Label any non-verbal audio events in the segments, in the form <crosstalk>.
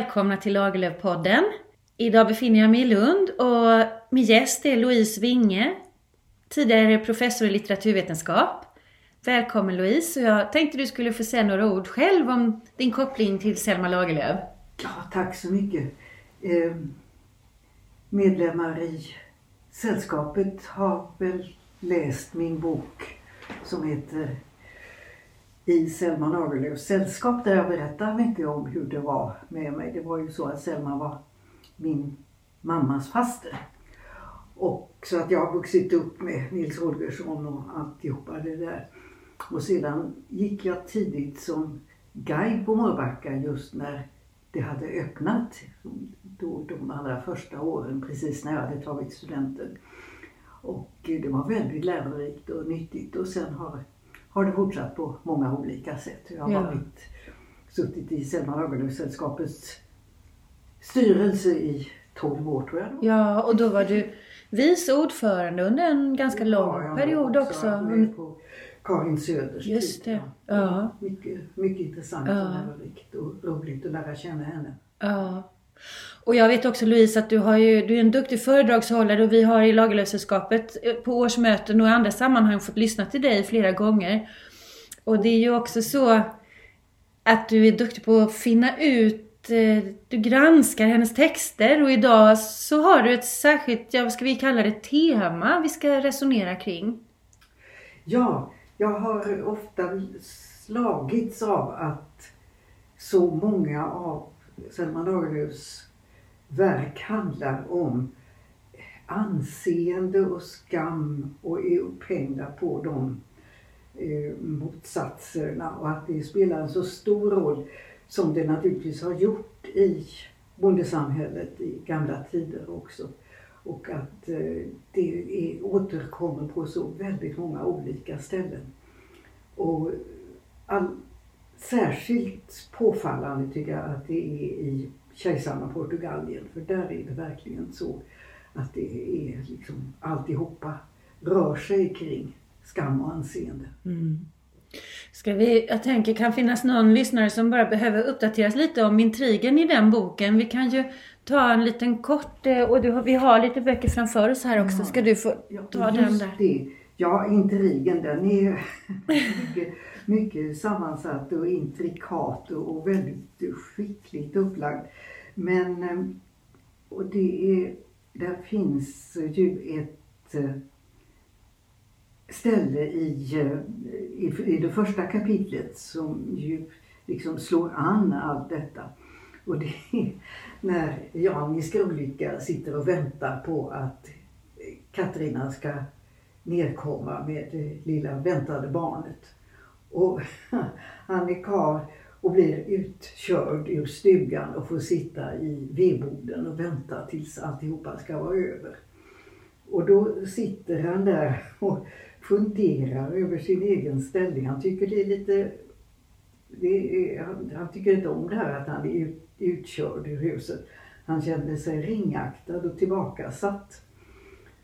välkomna till Lagerlöf-podden. Idag befinner jag mig i Lund och min gäst är Louise Winge, tidigare professor i litteraturvetenskap. Välkommen Louise och jag tänkte du skulle få säga några ord själv om din koppling till Selma Lagerlöf. Ja, tack så mycket. Eh, medlemmar i sällskapet har väl läst min bok som heter i Selma Lagerlöfs sällskap där jag berättar mycket om hur det var med mig. Det var ju så att Selma var min mammas faster. Och så att jag har vuxit upp med Nils Holgersson och alltihopa det där. Och sedan gick jag tidigt som guide på Mårbacka just när det hade öppnat. Då, de allra första åren precis när jag hade tagit studenten. Och det var väldigt lärorikt och nyttigt och sen har har det fortsatt på många olika sätt. Jag har ja. varit, suttit i Selma Lagerlöf-sällskapets styrelse i 12 år tror jag. Ja, och då var du vice ordförande under en ganska lång ja, period också. också. På Karin Söders Just det. Ja. Mycket, mycket intressant ja. och lärorikt och roligt att lära känna henne. Ja. Och jag vet också Louise att du, har ju, du är en duktig föredragshållare och vi har i Lagerlöfsällskapet eh, på årsmöten och i andra sammanhang fått lyssna till dig flera gånger. Och det är ju också så att du är duktig på att finna ut eh, du granskar hennes texter och idag så har du ett särskilt, ja vad ska vi kalla det, tema vi ska resonera kring. Ja, jag har ofta slagits av att så många av Selma Lagerlöfs verk handlar om anseende och skam och är upphängda på de eh, motsatserna och att det spelar en så stor roll som det naturligtvis har gjort i bondesamhället i gamla tider också. Och att eh, det är, återkommer på så väldigt många olika ställen. Och all, Särskilt påfallande tycker jag att det är i kejsarna Portugalien för där är det verkligen så att det är liksom alltihopa rör sig kring skam och anseende. Mm. Ska vi, jag tänker kan finnas någon lyssnare som bara behöver uppdateras lite om intrigen i den boken. Vi kan ju ta en liten kort, eh, och du, vi har lite böcker framför oss här också. Ska du få ja, ta den där? Det. Ja, intrigen den är <laughs> mycket sammansatt och intrikat och väldigt skickligt upplagd. Men eh, och det är, där finns ju ett eh, ställe i, eh, i, i det första kapitlet som ju liksom slår an allt detta. Och det är när Jan i Skrolycka sitter och väntar på att Katarina ska nedkomma med det lilla väntade barnet. Och han är karl och blir utkörd ur stugan och får sitta i vedboden och vänta tills alltihopa ska vara över. Och då sitter han där och funderar över sin egen ställning. Han tycker det är lite... Det är, han, han, tycker inte om det här att han är ut, utkörd ur huset. Han kände sig ringaktad och tillbakasatt.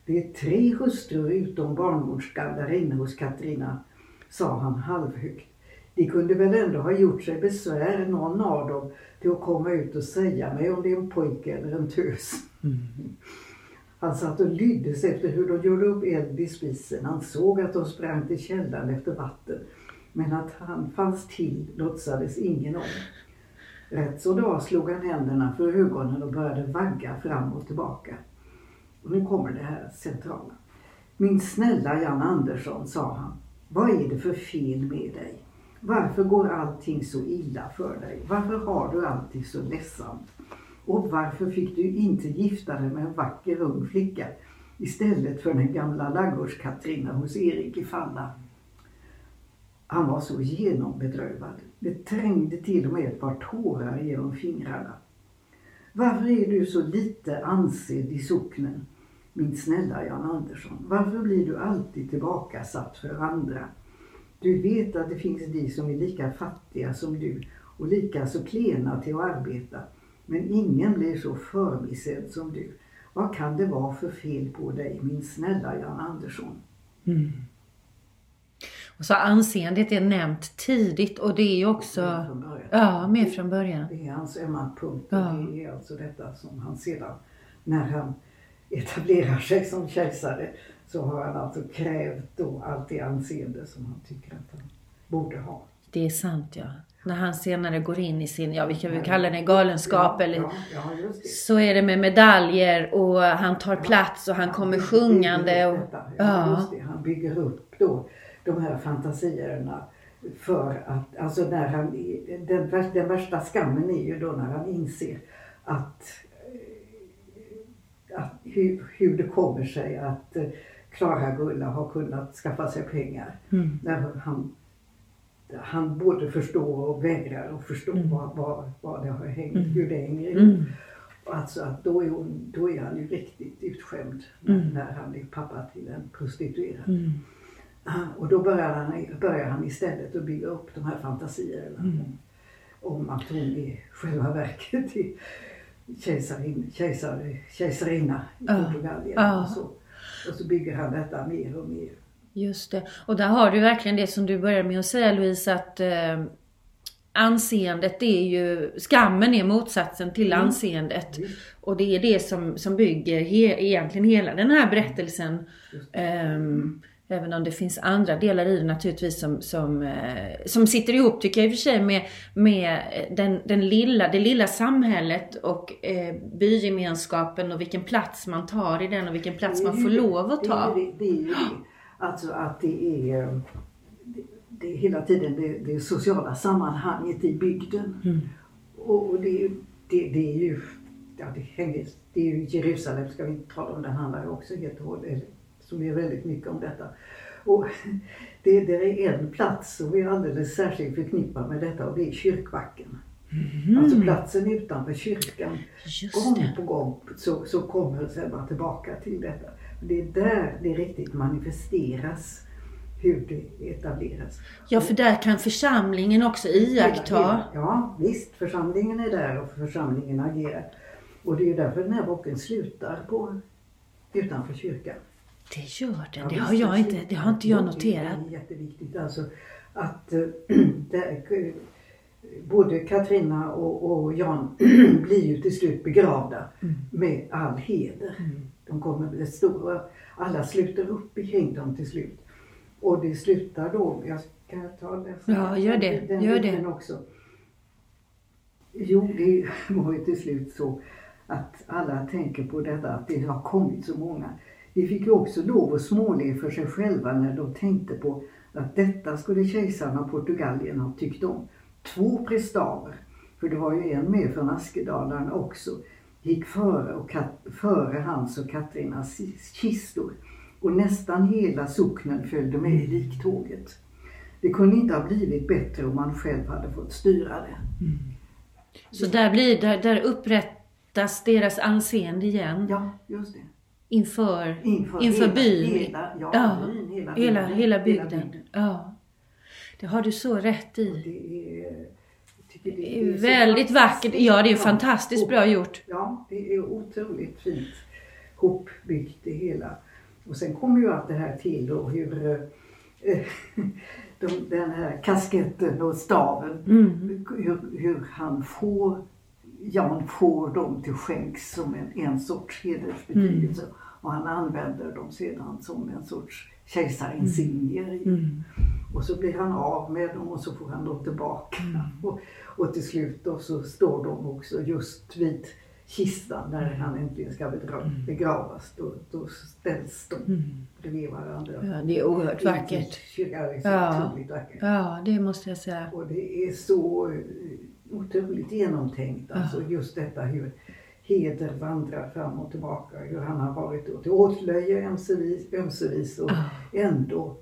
Det är tre hustrur utom barnmorskan där inne hos Katarina sa han halvhögt. De kunde väl ändå ha gjort sig besvär, någon av dem, till att komma ut och säga mig om det är en pojke eller en tös. Mm. Han satt och lyddes efter hur de gjorde upp eld i spisen. Han såg att de sprang till källan efter vatten. Men att han fanns till låtsades ingen om. Rätt så då slog han händerna för ögonen och började vagga fram och tillbaka. Och nu kommer det här centrala. Min snälla Jan Andersson, sa han. Vad är det för fel med dig? Varför går allting så illa för dig? Varför har du alltid så ledsamt? Och varför fick du inte gifta dig med en vacker ung flicka istället för den gamla ladugårds-Katrina hos Erik i Falla? Han var så genombedrövad. Det trängde till och med ett par tårar genom fingrarna. Varför är du så lite ansedd i socknen? Min snälla Jan Andersson, varför blir du alltid tillbakasatt för andra? Du vet att det finns de som är lika fattiga som du och lika så klena till att arbeta. Men ingen blir så förbisedd som du. Vad kan det vara för fel på dig, min snälla Jan Andersson? Mm. Och så anseendet är nämnt tidigt och det är ju också... Med från början. Ja, med från början. Det är hans ömma punkt Ja. det är alltså detta som han sedan, när han etablerar sig som kejsare, så har han alltså krävt då allt det anseende som han tycker att han borde ha. Det är sant ja. När han senare går in i sin, ja vi kan väl kalla det galenskap ja, eller Ja, ja, så är det med medaljer och han tar plats och han kommer sjungande. Och. Ja. Han bygger upp då de här fantasierna för att, alltså när han, den, den värsta skammen är ju då när han inser att hur, hur det kommer sig att eh, Klara-Gulla har kunnat skaffa sig pengar. Mm. När han, han både förstår och vägrar att förstå Mm. vad, vad, vad det har hängt, hur det hänger ihop. Mm. Alltså att då är, hon, då är han ju riktigt utskämd när, Mm. när han är pappa till en prostituerad. Mm. Ah, Och då börjar han, börjar han istället att bygga upp de här fantasierna Mm. om att hon i själva verket är kejsarin, kejsare, kejsarinna i. Portugal. Ja. Och, så, och så bygger han detta mer och mer. Just det. Och där har du verkligen det som du började med att säga Louise att eh, anseendet är ju, skammen är motsatsen till Mm. anseendet. Visst, Och det är det som, som bygger he, egentligen hela den här berättelsen. just. Även om det finns andra delar i det naturligtvis som, som, eh, som sitter ihop tycker jag i och för sig med, med den, den lilla, det lilla samhället och eh, bygemenskapen och vilken plats man tar i den och vilken plats man får lov att ta. det. Alltså att det är, det, hela tiden det, det sociala sammanhanget i bygden. Mm. Och, det, det, det är ju, ja det hänger, det är ju Jerusalem ska vi inte tala om, den handlar ju också helt och hållet, som är väldigt mycket om detta. Och det, det är en plats som är alldeles särskilt förknippad med detta och det är kyrkbacken. Alltså platsen utanför kyrkan. Mm. Gång på gång så, så kommer Sebba tillbaka till detta. Det är där det riktigt manifesteras hur det etableras. Ja, för där kan församlingen också iaktta. Ja, visst. Församlingen är där och församlingen agerar. Och det är därför den här boken slutar på utanför kyrkan. Det gör den. Ja, det har jag inte, det har inte jag noterat. Det är jätteviktigt. Alltså att eh, <clears throat> eh, både Katrina och, och Jan <clears throat> blir ju till slut begravda Mm. med all heder. De kommer det stora, alla sluter upp kring dem till slut. Och det slutar då, jag ska ta och läsa Ja, gör det, den gör det. också. Jo, det <laughs> var ju till slut så att alla tänker på detta att det har kommit så många. De fick ju också lov att småle för sig själva när de tänkte på att detta skulle kejsaren av Portugalien ha tyckt om. Två prestaver, för det var ju en med från Askedalarna också, gick före, och kat, före hans och Katrinas kistor. Och nästan hela socknen följde med i liktåget. Det kunde inte ha blivit bättre om man själv hade fått styra det. Så där, blir, där, där upprättas deras anseende igen Ja, just det. Inför, Inför, inför hela, byn. Hela, ja, Ja, byn, hela, hela, bygden, hela bygden. Ja. Det har du så rätt i. Det är, jag tycker det Det är väldigt vackert. Ja, det är fantastiskt bra gjort. Ja, det är otroligt fint hopbyggt det hela. Och sen kommer ju allt det här till då hur eh, <laughs> de, den här kasketten och staven, Mm. hur, hur han får, Jan får dem till skänks som en, en sorts hedersbetygelse. Mm. Och han använder dem sedan som en sorts kejsarinsignier. i. Mm. Och så blir han av med dem och så får han dem tillbaka. Mm. Och, och till slut då så står de också just vid kistan när Mm. han äntligen ska bedra, begravas. Då, då ställs de Mm. bredvid varandra. Ja, det är oerhört vackert. Ja, det är Ja. otroligt vackert. Ja, det måste jag säga. Och det är så eh, otroligt genomtänkt. Alltså just detta hur heder vandrar fram och tillbaka. Hur han har varit till åtlöje ömsevis, ömsevis och ändå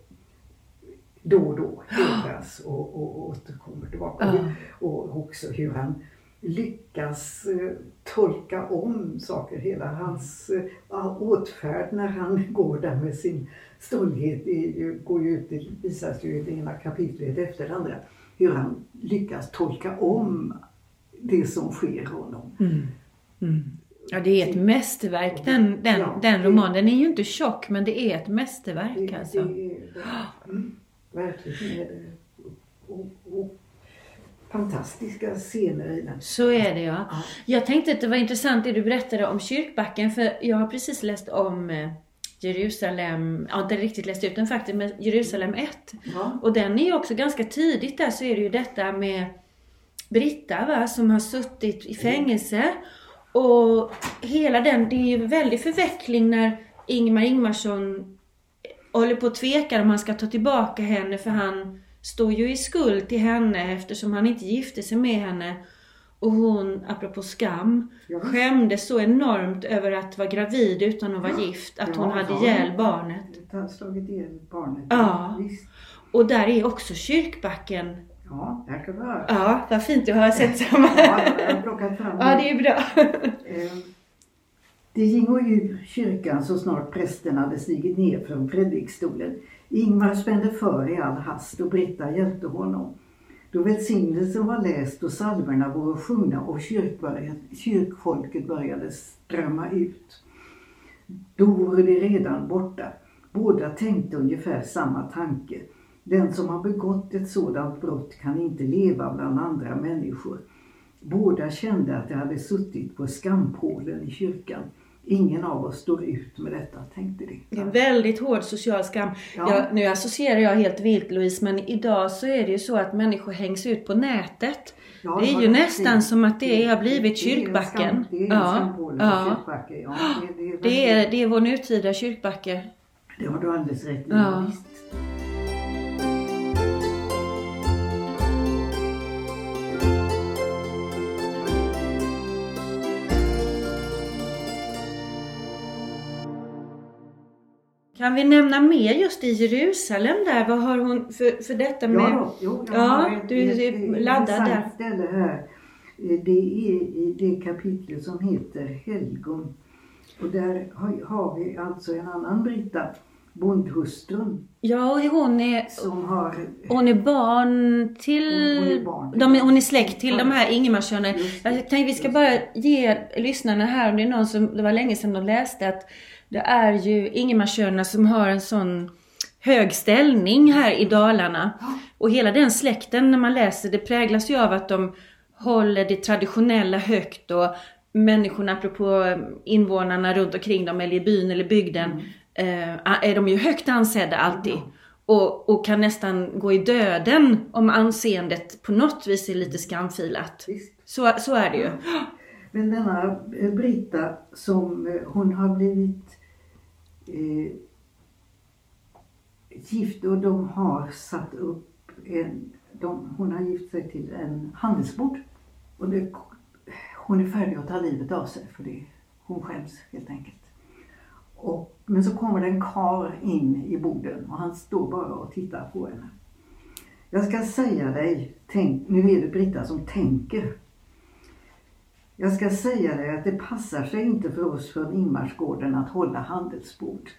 då och då hedras och, och återkommer tillbaka. Och också hur han lyckas eh, tolka om saker. Hela hans eh, åtfärd när han <laughs> går där med sin stolthet går ju ut, det visas ju i det ena kapitlet efter det andra. Hur han lyckas tolka om det som sker honom. Mm. Mm. Ja, det är ett mästerverk den, den, Ja, den det- romanen. Den är ju inte tjock, men det är ett Det, mästerverk alltså. det är, mm, verkligen är det. Och, och, fantastiska scener i den. Så är det ja. Ja. Jag tänkte att det var intressant det du berättade om kyrkbacken för jag har precis läst om Jerusalem, ja inte riktigt läst ut den faktiskt, men Jerusalem 1. Ja. Och den är ju också ganska tidigt där så är det ju detta med Britta va, som har suttit i fängelse. Och hela den, det är ju väldigt förveckling när Ingmar Ingmarsson håller på att tveka om han ska ta tillbaka henne för han står ju i skuld till henne eftersom han inte gifte sig med henne. Och hon, apropå skam, Ja, skämdes så enormt över att vara gravid utan att vara gift. Att hon Ja, hade ja. ihjäl barnet. Slagit ihjäl barnet. Ja. Visst. Och där är också kyrkbacken. Ja, där kan vi höra. Ja, vad fint du har sett samma. Ja, jag har plockat fram Ja, det är bra. Eh, Det gingo ur kyrkan så snart prästen hade stigit ner från predikstolen. Ingmar spände för i all hast och Britta hjälpte honom. Då välsignelsen var läst och psalmerna var sjungna och kyrkfolket började strömma ut. Då vore de redan borta. Båda tänkte ungefär samma tanke. Den som har begått ett sådant brott kan inte leva bland andra människor. Båda kände att de hade suttit på skampålen i kyrkan. Ingen av oss står ut med detta, tänkte de. Det är en väldigt hård social skam. Ja. Jag, nu associerar jag helt vilt Louise, men idag så är det ju så att människor hängs ut på nätet. Ja, det är ju nästan i. som att det har blivit Det är kyrkbacken. skam- Det är en Ja, skampåle på ja. kyrkbacke. Ja, det, det, är Det är, det är vår nutida kyrkbacke. det har du alldeles rätt i. Ja. Visst. Kan vi nämna mer just i Jerusalem där? Vad har hon för, för detta med... Ja, jo, Ja, ett, du är ett, laddad där. ställe här. Eh, Det är i det kapitlet som heter Helgon. Och där har, vi alltså en annan Britta, bondhustrun, Ja, och hon är, som har... hon är barn till... Hon- hon är barn de, hon är släkt till de här det, Jag tänkte vi ska bara ge lyssnarna här, om det är någon som, det var länge sedan de läste, att det är ju Ingemarssönerna som har en sån hög ställning här i Dalarna. Och hela den släkten när man läser det präglas ju av att de håller det traditionella högt och människorna, apropå invånarna runt omkring dem eller i byn eller bygden, eh, är de ju högt ansedda alltid. Och, och kan nästan gå i döden om anseendet på något vis är lite skamfilat. Visst. Så, så är det ju. Men denna eh, Britta som eh, hon har blivit eh, gift och de har satt upp en, de, hon har gift sig till en handelsbord. Och det, hon är färdig att ta livet av sig för det. Hon skäms helt enkelt. Och, men så kommer det en kar in i borden och han står bara och tittar på henne. Jag ska säga dig, tänk, nu är det Britta som tänker. Jag ska säga dig att det passar sig inte för oss från Ingmarsgården att hålla handelsbord,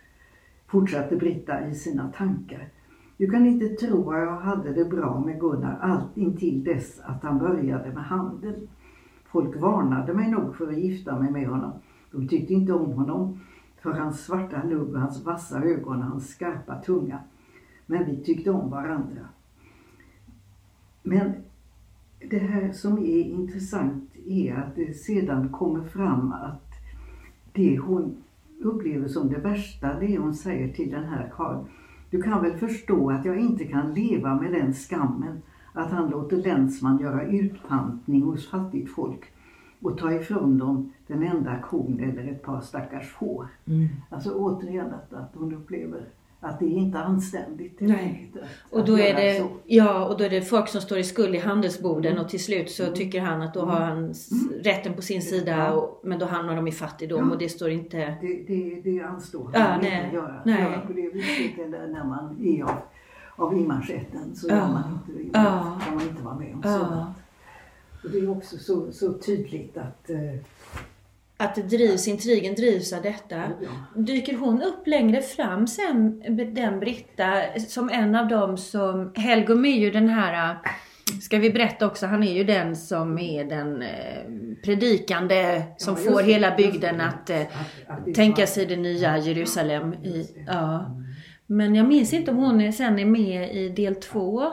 fortsatte Britta i sina tankar. Du kan inte tro att jag hade det bra med Gunnar allt intill dess att han började med handel. Folk varnade mig nog för att gifta mig med honom. De tyckte inte om honom för hans svarta lugg, hans vassa ögon och hans skarpa tunga. Men vi tyckte om varandra. Men det här som är intressant är att det sedan kommer fram att det hon upplever som det värsta, det hon säger till den här karln. Du kan väl förstå att jag inte kan leva med den skammen att han låter länsman göra utpantning hos fattigt folk och ta ifrån dem den enda kon eller ett par stackars får. Alltså återigen detta att hon upplever att det är inte anständigt. Nej. Och då är det, så. ja, och då är det folk som står i skuld i handelsborden och till slut så tycker han att då har han s- rätten på sin sida och, men då hamnar de i fattigdom Ja. och det står inte... Det, det, det anstår Ja, nej, inte att göra, nej. göra på det viset eller när man är av, av inmarschetten så Ja. gör man inte, det. Ja. kan man inte vara med om Ja. sådant. Och det är också så, så tydligt att eh, Att det drivs, intrigen drivs av detta. Dyker hon upp längre fram sen, den Britta, som en av dem som... Helgum är ju den här, ska vi berätta också, han är ju den som är den eh, predikande som Ja, får hela bygden att, eh, att, att det- tänka sig det nya Jerusalem. I, ja. Men jag minns inte om hon är, sen är med i del två.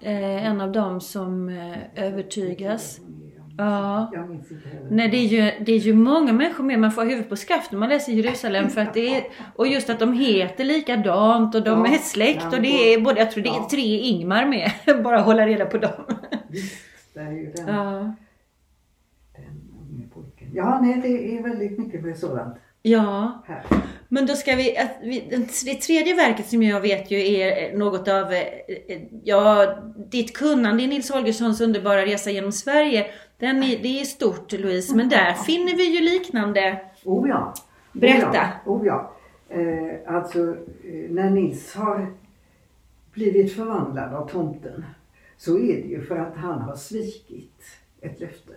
Eh, en av dem som övertygas. Ja. Jag minns inte heller. Nej, det är, ju, det är ju många människor med. Man får huvudet på skaft när man läser Jerusalem. För att det är, och just att de heter likadant och de Ja, är släkt. Och det är både, jag tror det är tre Ingmar med. <laughs> Bara hålla reda på dem. Visst, det är ju den, Ja. den unge pojken. Ja, nej, det är väldigt mycket med sådant Ja. här. Men då ska vi, att vi, det tredje verket som jag vet ju är något av, eh, eh, ja, ditt kunnande i Nils Holgerssons underbara resa genom Sverige. Den är, det är stort Louise, men där finner vi ju liknande. Oh ja. Berätta. Oh ja. Oh ja. Eh, alltså, eh, när Nils har blivit förvandlad av tomten så är det ju för att han har svikit ett löfte.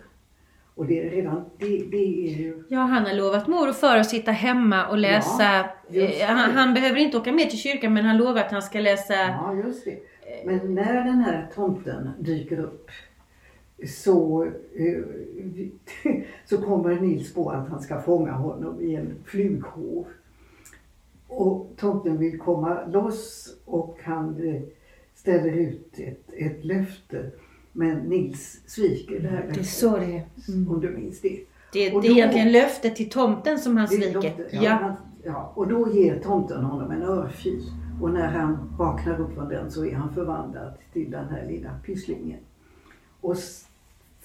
Och det är redan, det, det är ju Ja, han har lovat mor och far att sitta hemma och läsa. just eh, han, han behöver inte åka med till kyrkan men han lovar att han ska läsa. Ja, just det. Men när den här tomten dyker upp så, eh, <laughs> så kommer Nils på att han ska fånga honom i en flughov. Och tomten vill komma loss och han eh, ställer ut ett, ett löfte. Men Nils sviker det här Det är löftet, så det. Mm. om du minns det. Det, Och det är då- egentligen löftet till tomten som han Det sviker. tomten, Ja. han- ja. Och då ger tomten honom en örfil. Och när han vaknar upp från den så är han förvandlad till den här lilla pysslingen. Och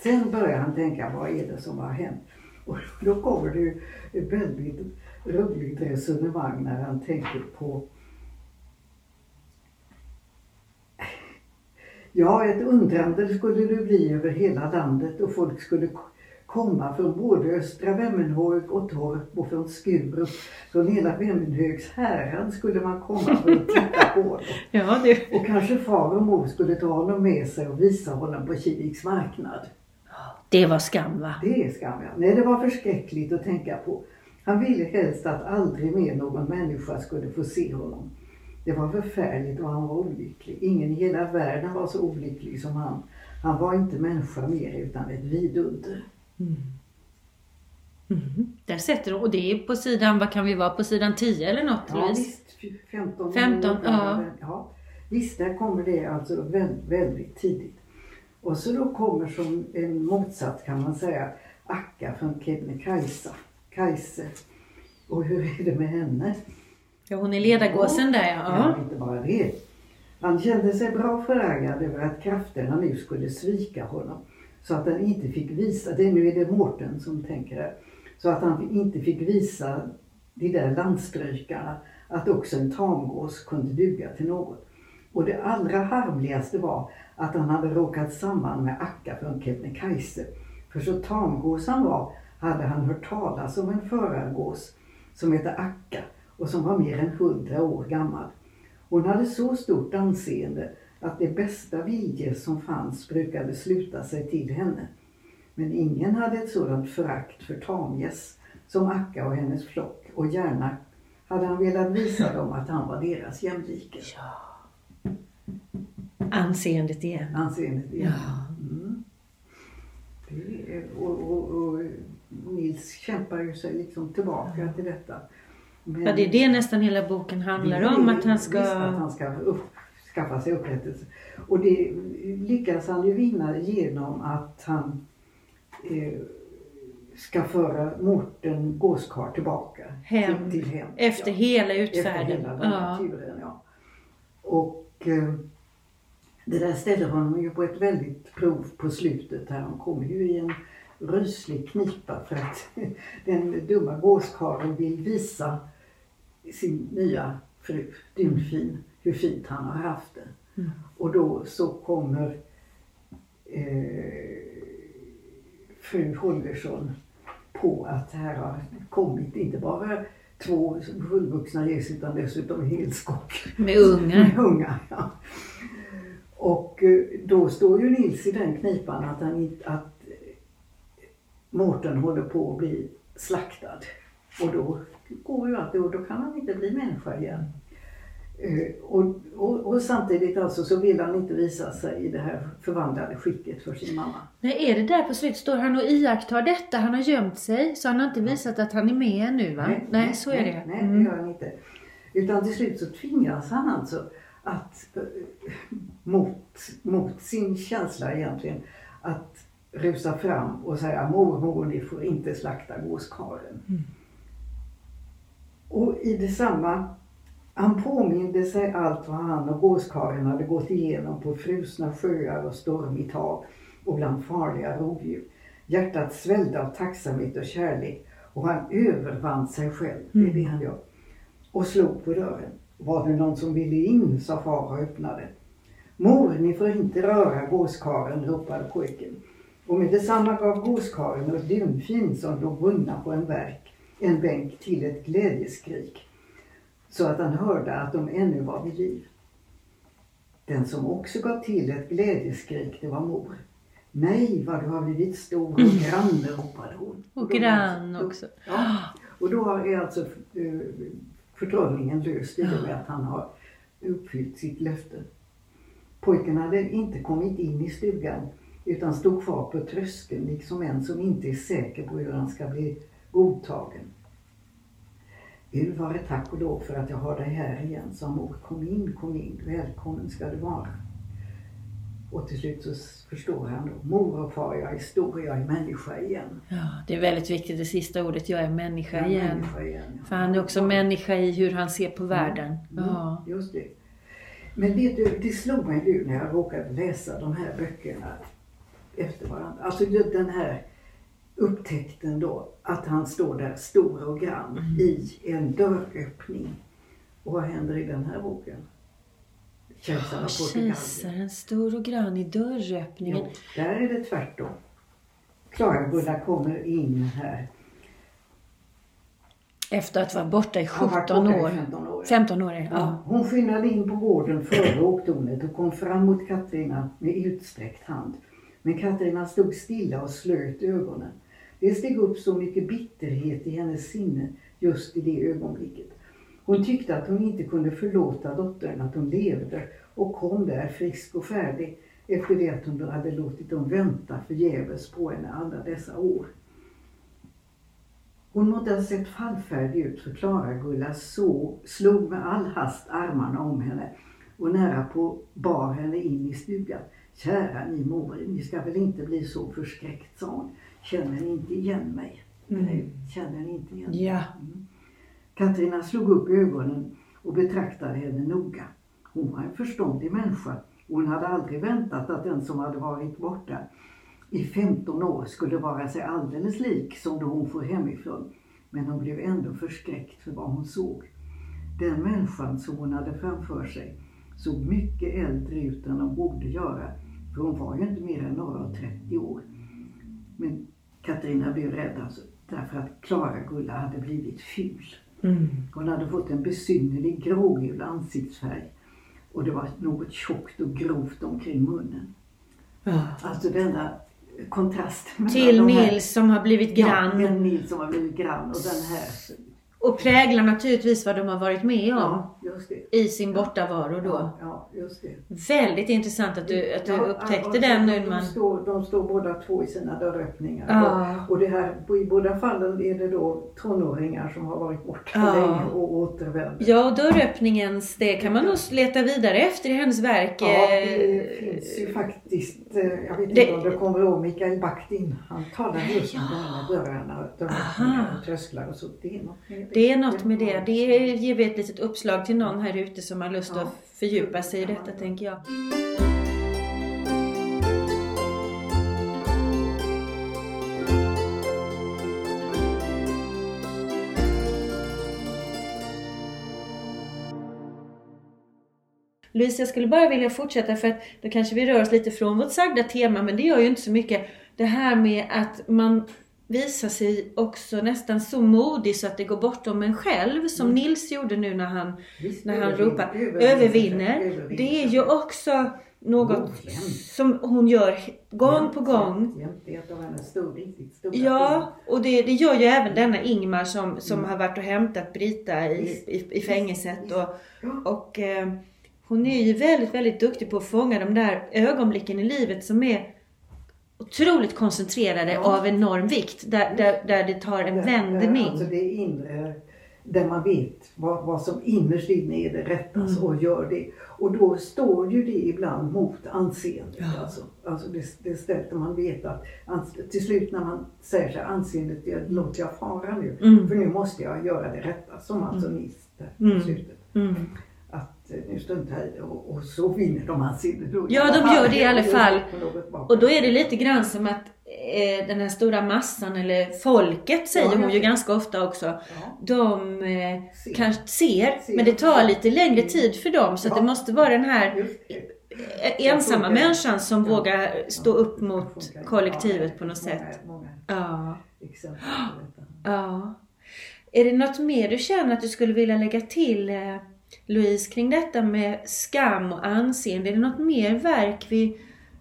sen börjar han tänka, vad är det som har hänt? Och då kommer det ju ett väldigt roligt resonemang när han tänker på Ja, ett undrande skulle det bli över hela landet och folk skulle komma från både Östra Vemmenhög och Torp och från Skurup. Från hela Vemmenhögs härad skulle man komma för att titta på honom. <laughs> Ja, det. Och kanske far och mor skulle ta honom med sig och visa honom på Kiviks marknad. Det var skam va? Det är skam ja. Nej, det var förskräckligt att tänka på. Han ville helst att aldrig mer någon människa skulle få se honom. Det var förfärligt och han var olycklig. Ingen i hela världen var så olycklig som han. Han var inte människa mer utan ett vidunder. Mhm. Där sätter de, och det är på sidan, vad kan vi vara, på sidan 10 eller något Ja Louise? visst, 15. 15, ja. ja. Visst, där kommer det alltså väldigt, väldigt tidigt. Och så då kommer som en motsats kan man säga Akka från Kebnekaise. Kajse. Och hur är det med henne? Ja, hon är ledargåsen där ja. Ja, inte bara det. Han kände sig bra förargad över att krafterna nu skulle svika honom. Så att han inte fick visa, det, nu är det Mårten som tänker här. Så att han inte fick visa de där landstrykarna att också en tamgås kunde duga till något. Och det allra harmligaste var att han hade råkat samman med Akka från Kebnekaise. För så tamgås han var hade han hört talas om en förargås som hette Akka och som var mer än hundra år gammal. Hon hade så stort anseende att de bästa viljor som fanns brukade sluta sig till henne. Men ingen hade ett sådant förakt för tamgäss som Akka och hennes flock och gärna hade han velat visa dem att han var deras jämlike. Anseendet igen. Anseendet igen. Ja. Mm. Det är, och, och, och Nils kämpar ju sig liksom tillbaka till detta. Men- Ja, det är det nästan hela boken handlar det om, att han ska... Visst, att han ska upp, skaffa sig upprättelse. Och det lyckas han ju vinna genom att han eh, ska föra Mårten Gåskar tillbaka Hem. till, till hem. Efter ja. hela Efter utfärden. hela den här Ja. turen, ja. Och eh, det där ställer honom ju på ett väldigt prov på slutet här. Han kommer ju i en ryslig knipa för att <laughs> den dumma gåskarlen vill visa sin nya fru, Dunfin, hur fint han har haft det. Mm. Och då så kommer eh, fru Holgersson på att här har kommit inte bara två fullvuxna gäss utan dessutom helskock. Med ungar. <laughs> Unga, ja. Och eh, då står ju Nils i den knipan att, han, att eh, Mårten håller på att bli slaktad. Och då går ju allt, och då kan han inte bli människa igen. Eh, Och, och, och samtidigt alltså så vill han inte visa sig i det här förvandlade skicket för sin mamma. Nej, är det där på slutet? Står han och iakttar detta? Han har gömt sig, så han har inte visat att han är med ännu va? Nej, så är det. Nej, Mm. det gör han inte. Utan till slut så tvingas han alltså att mot, mot sin känsla egentligen att rusa fram och säga mormor ni får inte slakta gåskaren. Mm. Och i detsamma, han påminde sig allt vad han och gåskaren hade gått igenom på frusna sjöar och stormigt hav och bland farliga rovdjur. Hjärtat svällde av tacksamhet och kärlek och han övervann sig själv, det är det han gör. Och slog på dörren. Var det någon som ville in, sa far och öppnade. Mor, ni får inte röra gåskaren, ropade pojken. Och med detsamma gav gåskaren och dunfin som låg bundna på en, verk, en bänk till ett glädjeskrik så att han hörde att de ännu var vid liv. Den som också gav till ett glädjeskrik, det var mor. Nej, vad du har blivit stor och grann, ropade hon. <laughs> Och, och grann också. Ja, och då är alltså eh, förtrollningen löst i och med att han har uppfyllt sitt löfte. Pojken hade inte kommit in i stugan utan stod kvar på tröskeln liksom en som inte är säker på hur han ska bli godtagen. Gud vare tack och lov för att jag har dig här igen, sa mor. Kom in, kom in, välkommen ska du vara. Och till slut så förstår han då, mor och far, jag är stor, jag är människa igen. Ja, det är väldigt viktigt det sista ordet, jag är människa Jag är igen. människa igen. För han är också människa i hur han ser på världen. Mm, Ja. Just det. Men vet du, det slog mig nu när jag råkade läsa de här böckerna efter varandra. Alltså den här upptäckten då, att han står där stor och grann Mm. i en dörröppning. Och vad händer i den här boken? Kejsaren Portugal. Kejsaren stor och grann i dörröppningen. Jo, där är det tvärtom. Klara-Gulla kommer in här. Efter att vara borta i Han har varit 17 borta i år. 15 år. 15 år, ja. Hon skyndade in på gården före åktornet och kom fram mot Katarina med utsträckt hand. Men Katarina stod stilla och slöt ögonen. Det steg upp så mycket bitterhet i hennes sinne just i det ögonblicket. Hon tyckte att hon inte kunde förlåta dottern att hon levde och kom där frisk och färdig efter det att hon hade låtit dem vänta förgäves på henne alla dessa år. Hon måtte ha sett fallfärdig ut för Klara-Gulla så slog med all hast armarna om henne och nära på bar henne in i stugan. Kära ni mor, ni ska väl inte bli så förskräckt, sa hon. Känner ni inte igen mig? Nej, känner ni inte igen mig? Ja. Katarina slog upp ögonen och betraktade henne noga. Hon var en förståndig människa och hon hade aldrig väntat att den som hade varit borta i 15 år skulle vara sig alldeles lik som då hon for hemifrån. Men hon blev ändå förskräckt för vad hon såg. Den människan som hon hade framför sig såg mycket äldre ut än hon borde göra. För hon var ju inte mer än några och 30 år. Men Katarina blev rädd alltså, därför att Klara-Gulla hade blivit ful. Mm. Hon hade fått en besynnerlig grågul ansiktsfärg och det var något tjockt och grovt omkring munnen. Ja. Alltså denna kontrast Till Nils som har blivit grann. Ja, den Nils som har blivit grann och den här. Och präglar naturligtvis vad de har varit med om Ja, i sin bortavaro då. Ja. Väldigt intressant att du, att du upptäckte den nu. De Man... står, de står båda två i sina dörröppningar. Och, och det här, i båda fallen är det då tonåringar som har varit borta länge och återvänder. Ja, och dörröppningens, det kan man nog leta vidare efter i hennes verk. Ja, Eh, det finns ju faktiskt, eh, jag vet Det- inte om du kommer ihåg Mikael Bakhtin. Han talar just om det här dörrarna, dörröppningar och trösklar och så. Det är något Det är något med det. Det ger vi ett litet uppslag till någon här ute som har lust Ja. att fördjupa sig i detta, tänker jag. Louise, jag skulle bara vilja fortsätta för att då kanske vi rör oss lite från vårt sagda tema, men det gör ju inte så mycket. Det här med att man visar sig också nästan så modig så att det går bortom en själv, som Nils gjorde nu när han, Visst, när han ropar övervinner övervinner. Det är ju också något som hon gör gång på gång. av hennes stor, riktigt stora Ja, och det, det gör ju även denna Ingmar som, som Mm. har varit och hämtat Brita i, i, i fängelset. Och, och eh, hon är ju väldigt, väldigt duktig på att fånga de där ögonblicken i livet som är otroligt koncentrerade Ja. av enorm vikt. Där, där, där det tar en Där- vändning. Alltså det inre där man vet vad, vad som innerst inne är det rätta Mm. och gör det. Och då står ju det ibland mot anseendet. Ja. Alltså, alltså det, det stället man vet att till slut när man säger sig anseendet, jag låter jag fara nu. Mm. För nu måste jag göra det rätta som alltså nyss där på Mm. slutet. Mm. Att eh, nu struntar i det och, och så vinner de anseendet. Då- Ja, de gör det i alla fall. Och då är det lite grann som att eh, den här stora massan, eller folket säger Ja, hon ju ganska ofta också. Ja. De eh, Ser. kanske ser, Ser. men det tar lite längre tid för dem. Så Ja. det måste vara den här eh, ensamma människan som vågar stå upp mot kollektivet på något sätt. Ja, ja. Är det något mer du känner att du skulle vilja lägga till eh, Louise kring detta med skam och anseende? Är det något mer verk vi,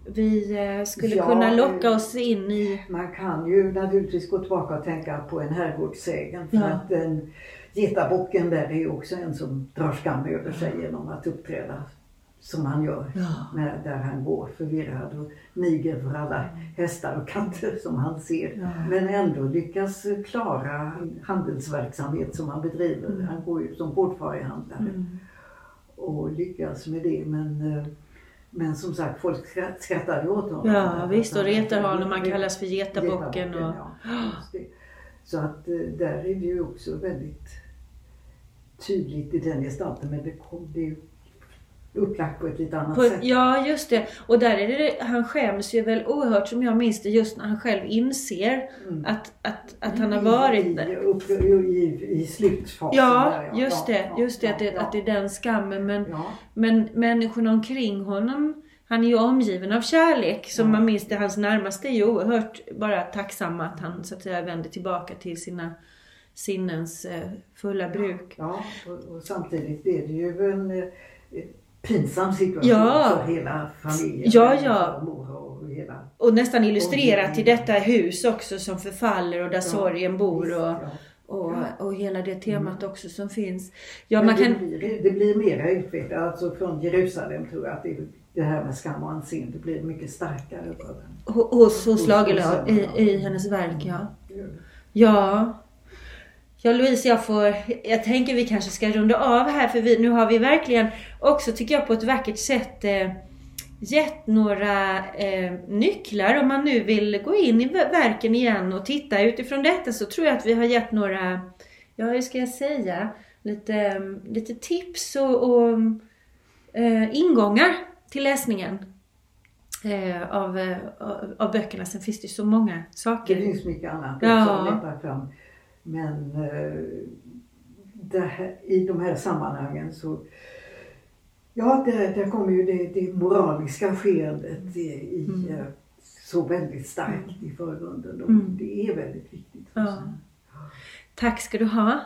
vi eh, skulle Ja, kunna locka eh, oss in i? Man kan ju naturligtvis gå tillbaka och tänka på en herrgårdssägen. För Ja. att den getabocken där är ju också en som drar skam över sig genom att uppträda som han gör. Ja. När, där han går förvirrad och niger för alla hästar och katter som han ser. Ja. Men ändå lyckas klara handelsverksamhet som han bedriver. Han går ju som gårdfarihandlare. Mm. och lyckas med det. Men, eh, men som sagt, folk skratt- skrattade åt honom. Ja visst, och retar honom. Man Det- kallas för getabocken. Och... ja. Så att eh, där är det ju också väldigt tydligt i den gestalten. Men det, kom, det upplagt på ett lite annat På, sätt. ja, just det. Och där är det, han skäms ju väl oerhört som jag minns det just när han själv inser Mm. att, att, att han har varit I, där. upp, i, i, i slutfasen Ja, där, just Ja, det. ja, Just det, ja, att det, att det är den skammen. Men, men människorna omkring honom, han är ju omgiven av kärlek. Som man minns det, hans närmaste är ju oerhört bara tacksamma att han så att säga vänder tillbaka till sina sinnens eh, fulla bruk. ja och, och samtidigt är det ju en eh, pinsam situation Ja. för hela familjen. Ja, ja. Och hela Och nästan illustrerat Oj. i detta hus också som förfaller och där sorgen bor och, ja. och, och hela det temat också som finns. Ja, Men man det, kan... blir, det blir mera utvecklat, alltså från Jerusalem tror jag att det, det här med skam och anseende blir mycket starkare. Hos, hos Hos- Lagerlöf i, ja. i hennes verk, ja. Det. Ja. Ja Louise, jag får, jag tänker vi kanske ska runda av här för vi, nu har vi verkligen också tycker jag på ett vackert sätt eh, gett några eh, nycklar. Om man nu vill gå in i ver- verken igen och titta utifrån detta så tror jag att vi har gett några, ja hur ska jag säga, lite, lite tips och, och eh, ingångar till läsningen eh, av, eh, av, av böckerna. Sen finns det ju så många Det saker. finns mycket annat Ja. också fram. Men eh, här, i de här sammanhangen så Ja, där, där kommer ju det, det moraliska skeendet i, i, Mm. eh, så väldigt starkt i förgrunden. Och Mm. Det är väldigt viktigt. Ja. Tack ska du ha.